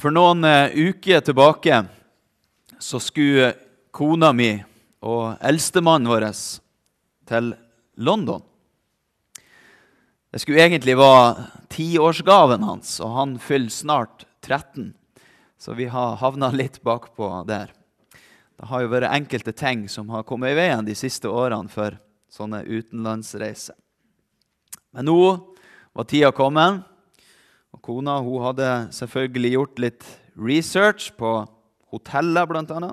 For noen eh, uker tilbake så skulle kona mi og eldstemannen vår til London. Det skulle egentlig være tiårsgaven hans, og han fyller snart 13. Så vi har havna litt bakpå der. Det har jo vært enkelte ting som har kommet i veien de siste årene for sånne utenlandsreiser. Men nå var tida kommet. Kona hun hadde selvfølgelig gjort litt research på hoteller, bl.a.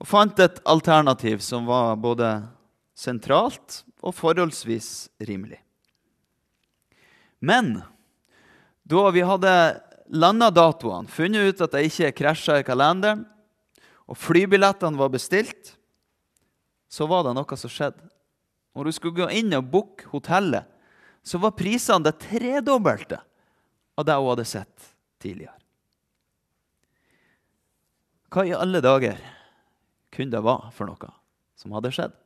Og fant et alternativ som var både sentralt og forholdsvis rimelig. Men da vi hadde landa datoene, funnet ut at det ikke krasja i kalenderen, og flybillettene var bestilt, så var det noe som skjedde. Når du skulle gå inn og booke hotellet, så var prisene det tredobbelte av det hun hadde sett tidligere. Hva i alle dager kunne det være for noe som hadde skjedd?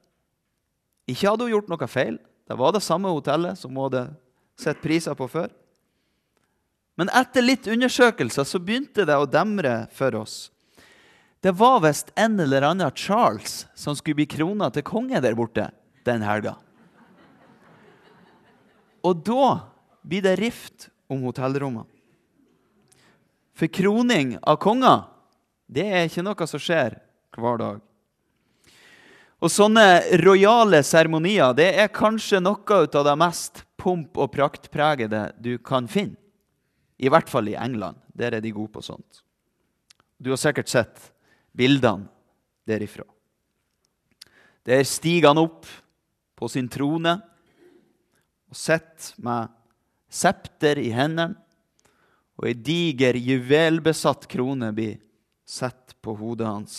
Ikke hadde hun gjort noe feil. Det var det samme hotellet som hun hadde sett priser på før. Men etter litt undersøkelser så begynte det å demre for oss. Det var visst en eller annen Charles som skulle bli krona til konge der borte den helga. Og da blir det rift om hotellrommene. For kroning av konger det er ikke noe som skjer hver dag. Og sånne rojale seremonier det er kanskje noe av det mest pomp- og praktpregede du kan finne. I hvert fall i England. Der er de gode på sånt. Du har sikkert sett bildene derifra. Der stiger han opp på sin trone og sitter med septer i hendene, og ei diger, juvelbesatt krone blir satt på hodet hans.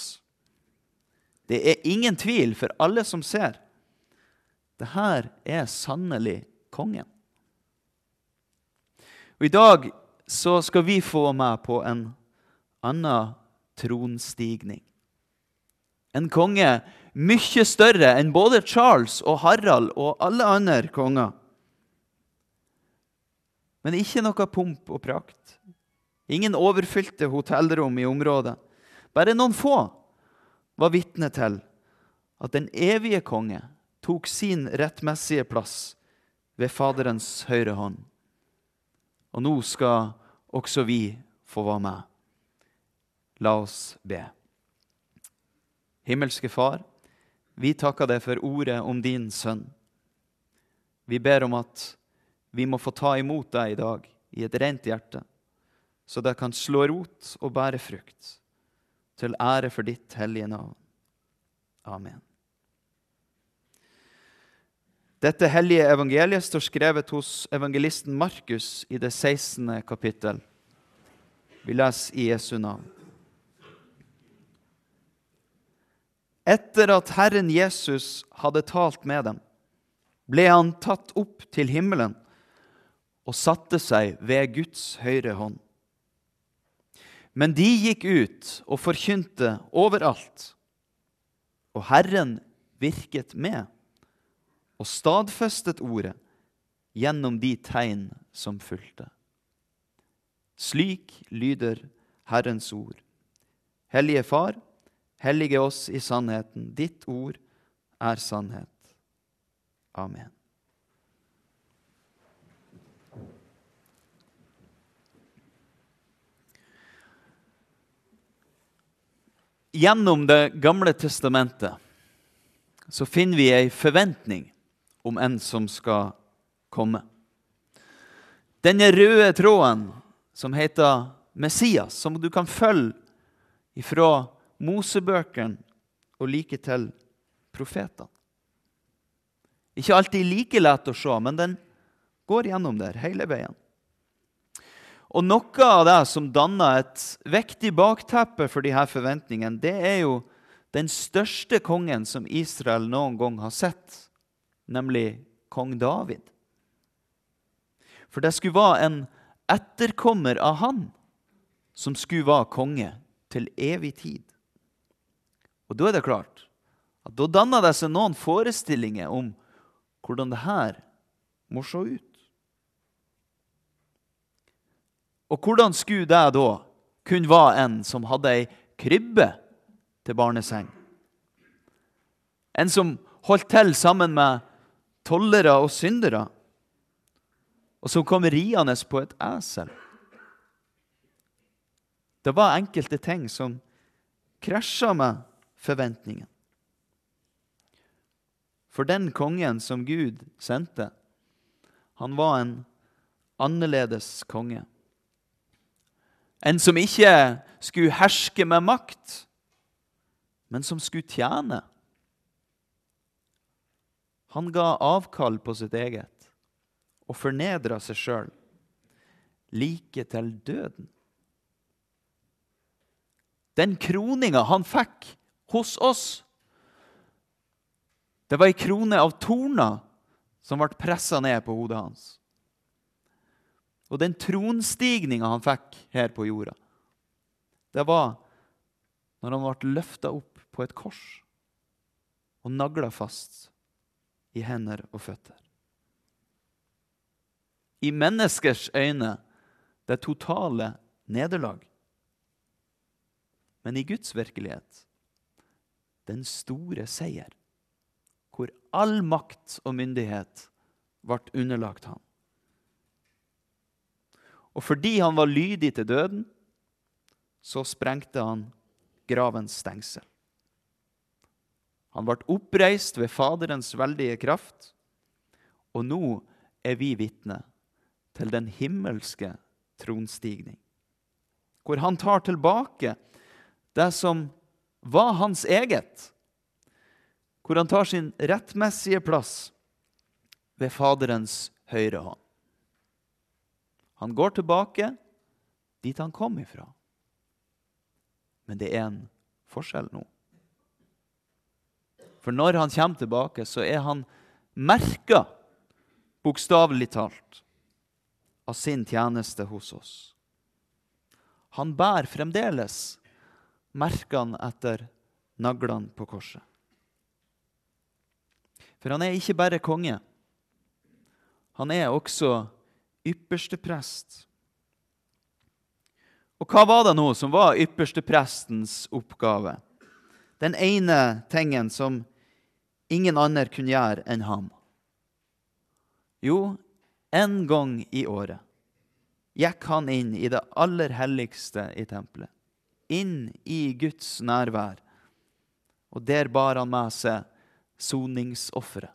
Det er ingen tvil for alle som ser. Det her er sannelig kongen. Og I dag så skal vi få med på en annen tronstigning. En konge mye større enn både Charles og Harald og alle andre konger. Men ikke noe pomp og prakt. Ingen overfylte hotellrom i området. Bare noen få var vitne til at den evige konge tok sin rettmessige plass ved Faderens høyre hånd. Og nå skal også vi få være med. La oss be. Himmelske Far, vi takker deg for ordet om din sønn. Vi ber om at vi må få ta imot deg i dag i et rent hjerte, så det kan slå rot og bære frukt, til ære for ditt hellige navn. Amen. Dette hellige evangeliet står skrevet hos evangelisten Markus i det 16. kapittel. Vi leser i Jesu navn. Etter at Herren Jesus hadde talt med dem, ble han tatt opp til himmelen og satte seg ved Guds høyre hånd. Men de gikk ut og forkynte overalt, og Herren virket med og stadfestet ordet gjennom de tegn som fulgte. Slik lyder Herrens ord. Hellige Far, hellige oss i sannheten. Ditt ord er sannhet. Amen. Gjennom Det gamle testamentet så finner vi ei forventning om en som skal komme. Denne røde tråden som heter Messias, som du kan følge fra Mosebøkene og like til profetene. Ikke alltid like lett å se, men den går gjennom der hele veien. Og Noe av det som danner et viktig bakteppe for disse forventningene, det er jo den største kongen som Israel noen gang har sett nemlig kong David. For det skulle være en etterkommer av han som skulle være konge til evig tid. Og da er det klart at da danner det seg noen forestillinger om hvordan det her må se ut. Og hvordan skulle det da kunne være en som hadde ei krybbe til barneseng? En som holdt til sammen med tollere og syndere, og som kom riende på et esel? Det var enkelte ting som krasja med forventningen. For den kongen som Gud sendte, han var en annerledes konge. En som ikke skulle herske med makt, men som skulle tjene. Han ga avkall på sitt eget og fornedra seg sjøl, like til døden. Den kroninga han fikk hos oss, det var ei krone av torner som ble pressa ned på hodet hans. Og den tronstigninga han fikk her på jorda, det var når han ble løfta opp på et kors og nagla fast i hender og føtter. I menneskers øyne det totale nederlag. Men i Guds virkelighet den store seier, hvor all makt og myndighet ble underlagt ham. Og fordi han var lydig til døden, så sprengte han gravens stengsel. Han ble oppreist ved Faderens veldige kraft, og nå er vi vitne til den himmelske tronstigning, hvor han tar tilbake det som var hans eget, hvor han tar sin rettmessige plass ved Faderens høyre hånd. Han går tilbake dit han kom ifra. Men det er en forskjell nå. For når han kommer tilbake, så er han merka, bokstavelig talt, av sin tjeneste hos oss. Han bærer fremdeles merkene etter naglene på korset. For han er ikke bare konge. Han er også ypperste prest. Og hva var det nå som var ypperste prestens oppgave? Den ene tingen som ingen andre kunne gjøre enn ham. Jo, en gang i året gikk han inn i det aller helligste i tempelet, inn i Guds nærvær, og der bar han med seg soningsofferet,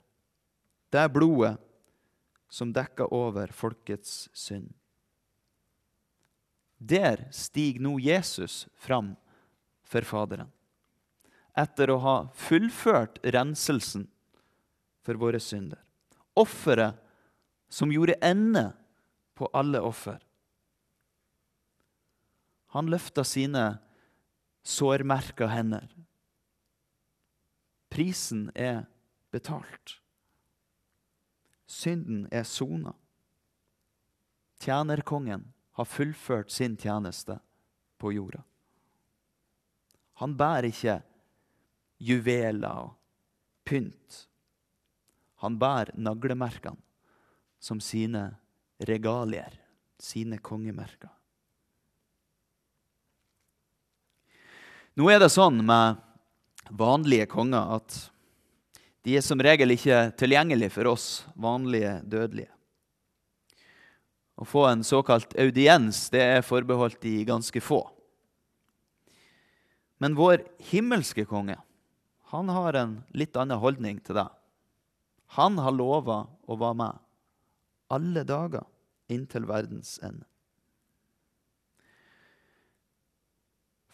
det er blodet som dekka over folkets synd. Der stiger nå Jesus fram for Faderen etter å ha fullført renselsen for våre synder. Offeret som gjorde ende på alle offer. Han løfta sine sårmerka hender. Prisen er betalt. Synden er sona. Tjenerkongen har fullført sin tjeneste på jorda. Han bærer ikke juveler og pynt. Han bærer naglemerkene som sine regalier, sine kongemerker. Nå er det sånn med vanlige konger at de er som regel ikke tilgjengelige for oss vanlige dødelige. Å få en såkalt audiens det er forbeholdt de ganske få. Men vår himmelske konge han har en litt annen holdning til det. Han har lova å være med alle dager inntil verdens ende.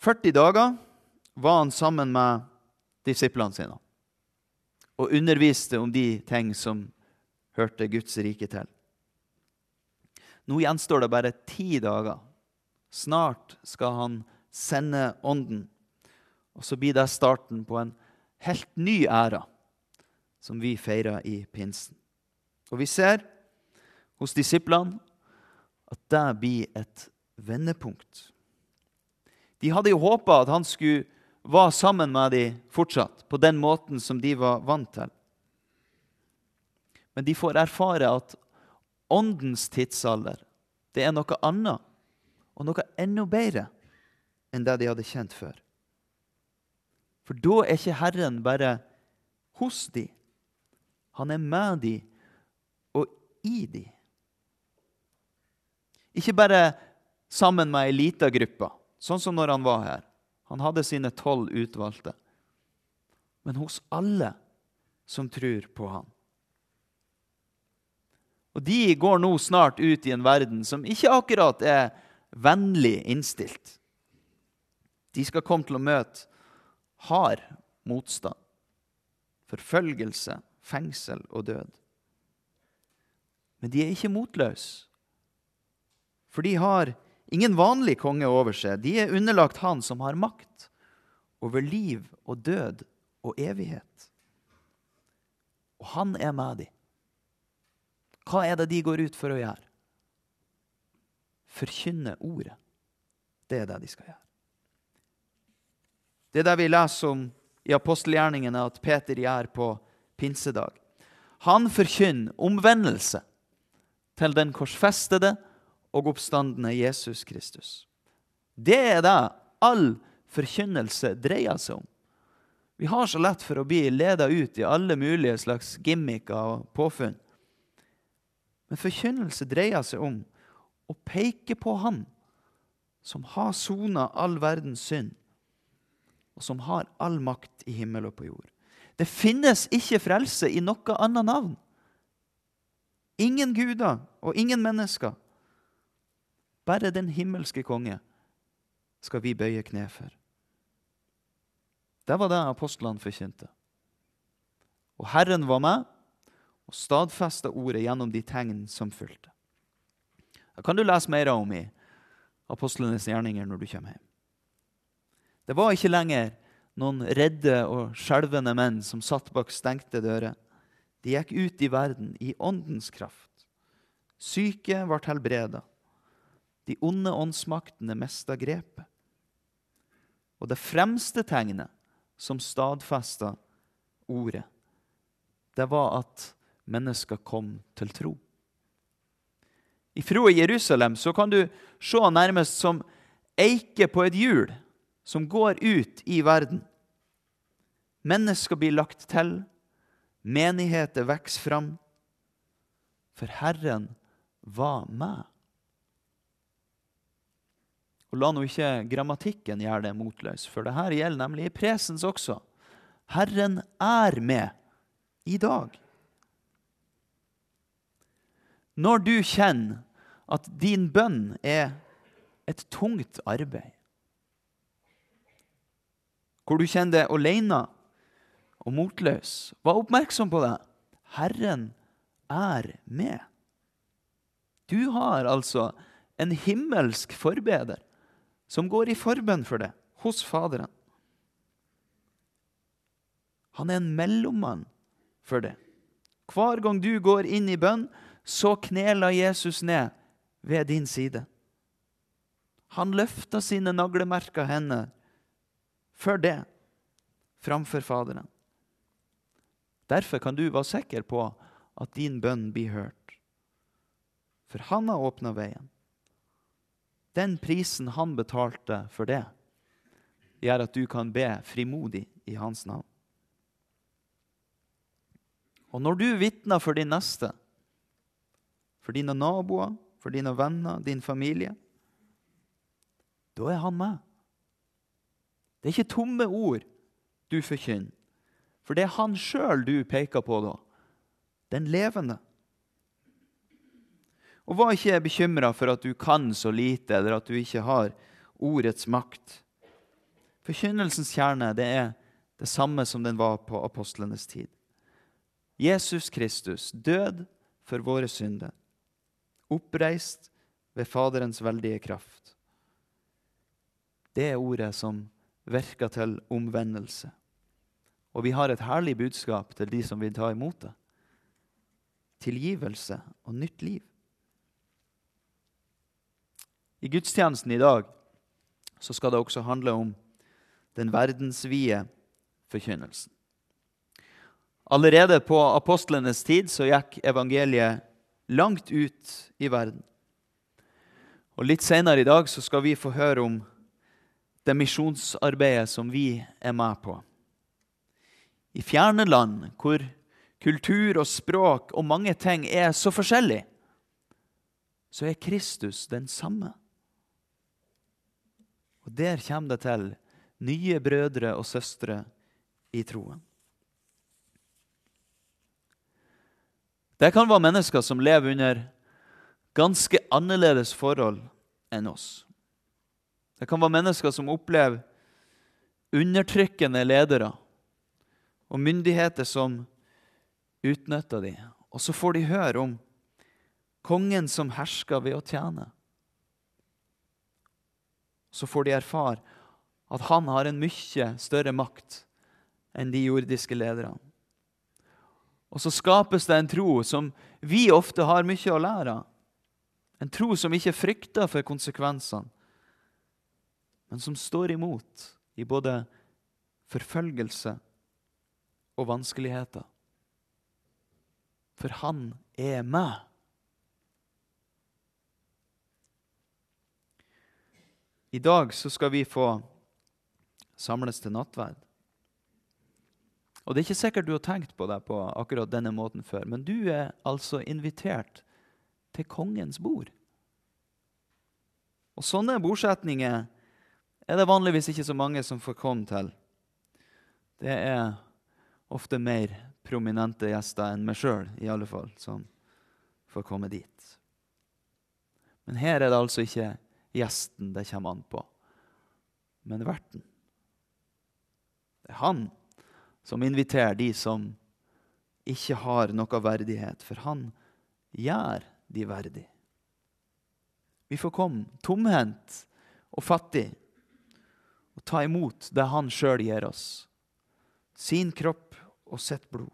40 dager var han sammen med disiplene sine og underviste om de ting som hørte Guds rike til. Nå gjenstår det bare ti dager. Snart skal han sende Ånden. Og så blir det starten på en helt ny æra som vi feirer i pinsen. Og vi ser hos disiplene at det blir et vendepunkt. De hadde jo håpa at han skulle være sammen med dem fortsatt, på den måten som de var vant til. Men de får erfare at åndens tidsalder det er noe annet og noe enda bedre enn det de hadde kjent før. For da er ikke Herren bare hos de. Han er med de og i de. Ikke bare sammen med ei lita gruppe, sånn som når han var her. Han hadde sine tolv utvalgte. Men hos alle som tror på han. Og de går nå snart ut i en verden som ikke akkurat er vennlig innstilt. De skal komme til å møte hard motstand, forfølgelse, fengsel og død. Men de er ikke motløse, for de har ingen vanlig konge over seg. De er underlagt han som har makt over liv og død og evighet. Og han er med dem. Hva er det de går ut for å gjøre? Forkynne ordet. Det er det de skal gjøre. Det er det vi leser om i apostelgjerningene at Peter gjør på pinsedag. Han forkynner omvendelse til den korsfestede og oppstandende Jesus Kristus. Det er det all forkynnelse dreier seg om. Vi har så lett for å bli leda ut i alle mulige slags gimmicker og påfunn. Men forkynnelse dreier seg om å peke på Han som har sona all verdens synd, og som har all makt i himmel og på jord. Det finnes ikke frelse i noe annet navn. Ingen guder og ingen mennesker. Bare den himmelske konge skal vi bøye kne for. Det var det apostlene forkynte. Og Herren var med og stadfesta ordet gjennom de tegn som fulgte. Det kan du lese mer om i apostlenes gjerninger når du kommer hjem. Det var ikke lenger noen redde og skjelvende menn som satt bak stengte dører. De gikk ut i verden i åndens kraft. Syke ble helbreda. De onde åndsmaktene mista grepet. Og det fremste tegnet som stadfesta ordet, det var at mennesker kom til tro. I Froe Jerusalem så kan du se nærmest som eike på et hjul som går ut i verden. Mennesker blir lagt til, menigheter vokser fram. For Herren var med. Og La nå ikke grammatikken gjøre det motløs, for det her gjelder nemlig i presens også. Herren er med i dag. Når du kjenner at din bønn er et tungt arbeid, hvor du kjenner deg alene og motløs, vær oppmerksom på det. Herren er med. Du har altså en himmelsk forbeder som går i forbønn for det hos Faderen. Han er en mellommann for det. Hver gang du går inn i bønn, så kneler Jesus ned ved din side. Han løfter sine naglemerka hender for det framfor Faderen. Derfor kan du være sikker på at din bønn blir hørt. For han har åpna veien. Den prisen han betalte for det, gjør at du kan be frimodig i hans navn. Og når du vitner for din neste, for dine naboer, for dine venner, din familie, da er han med. Det er ikke tomme ord du forkynner, for det er han sjøl du peker på da. Den levende. Og var ikke bekymra for at du kan så lite, eller at du ikke har ordets makt. Forkynnelsens kjerne det er det samme som den var på apostlenes tid. Jesus Kristus død for våre synder oppreist ved Faderens veldige kraft. Det er ordet som virker til omvendelse. Og vi har et herlig budskap til de som vil ta imot det. Tilgivelse og nytt liv. I gudstjenesten i dag så skal det også handle om den verdensvide forkynnelsen. Allerede på apostlenes tid så gikk evangeliet langt ut i verden. Og Litt senere i dag så skal vi få høre om det misjonsarbeidet som vi er med på. I fjerne land, hvor kultur og språk og mange ting er så forskjellig, så er Kristus den samme. Og der kommer det til nye brødre og søstre i troen. Det kan være mennesker som lever under ganske annerledes forhold enn oss. Det kan være mennesker som opplever undertrykkende ledere og myndigheter som utnytter dem. Og så får de høre om kongen som hersker ved å tjene. Så får de erfare at han har en mye større makt enn de jordiske lederne. Og så skapes det en tro som vi ofte har mye å lære av. En tro som ikke frykter for konsekvensene, men som står imot i både forfølgelse og vanskeligheter. For han er med. I dag så skal vi få samles til nattverd. Og Det er ikke sikkert du har tenkt på det på akkurat denne måten før, men du er altså invitert til kongens bord. Og Sånne bordsetninger er det vanligvis ikke så mange som får komme til. Det er ofte mer prominente gjester enn meg sjøl, i alle fall, som får komme dit. Men her er det altså ikke gjesten det kommer an på, men verten. Det er han som inviterer de som ikke har noe verdighet, for han gjør de verdig. Vi får komme tomhendt og fattig og ta imot det han sjøl gir oss. Sin kropp og sitt blod.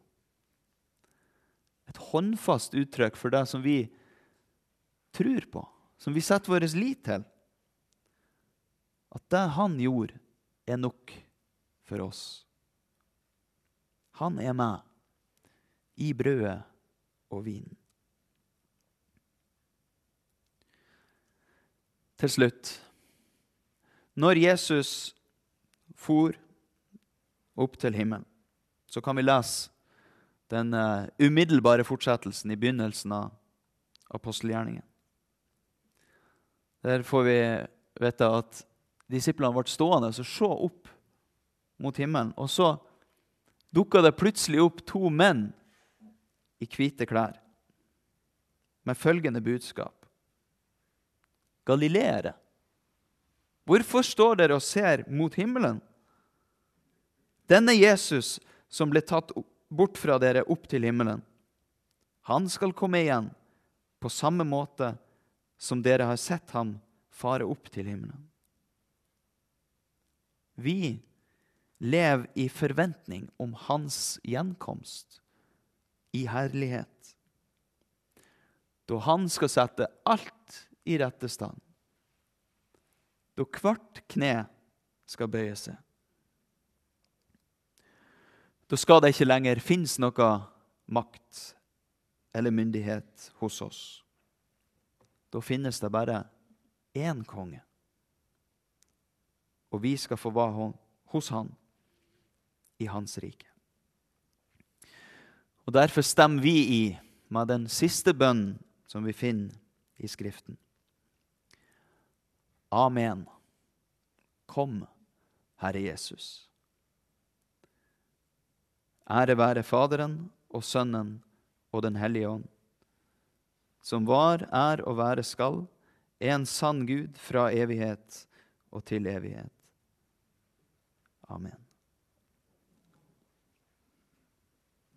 Et håndfast uttrykk for det som vi tror på, som vi setter vår lit til. At det han gjorde, er nok for oss. Han er med i brødet og vinen. Til slutt Når Jesus for opp til himmelen, så kan vi lese den uh, umiddelbare fortsettelsen i begynnelsen av apostelgjerningen. Der får vi vite at disiplene ble stående og se opp mot himmelen. Og så dukka det plutselig opp to menn i hvite klær med følgende budskap. Galileere, hvorfor står dere og ser mot himmelen? Denne Jesus som ble tatt bort fra dere opp til himmelen, han skal komme igjen på samme måte som dere har sett ham fare opp til himmelen. Vi lever i forventning om hans gjenkomst i herlighet. Da han skal sette alt i rette stand. Da hvert kne skal bøye seg. Da skal det ikke lenger finnes noe makt eller myndighet hos oss. Da finnes det bare én konge. Og vi skal få være hos han i Hans rike. Og Derfor stemmer vi i med den siste bønnen som vi finner i Skriften. Amen. Kom, Herre Jesus. Ære være Faderen og Sønnen og Den hellige ånd, som var, er og være skal, en sann Gud fra evighet og til evighet. Amen.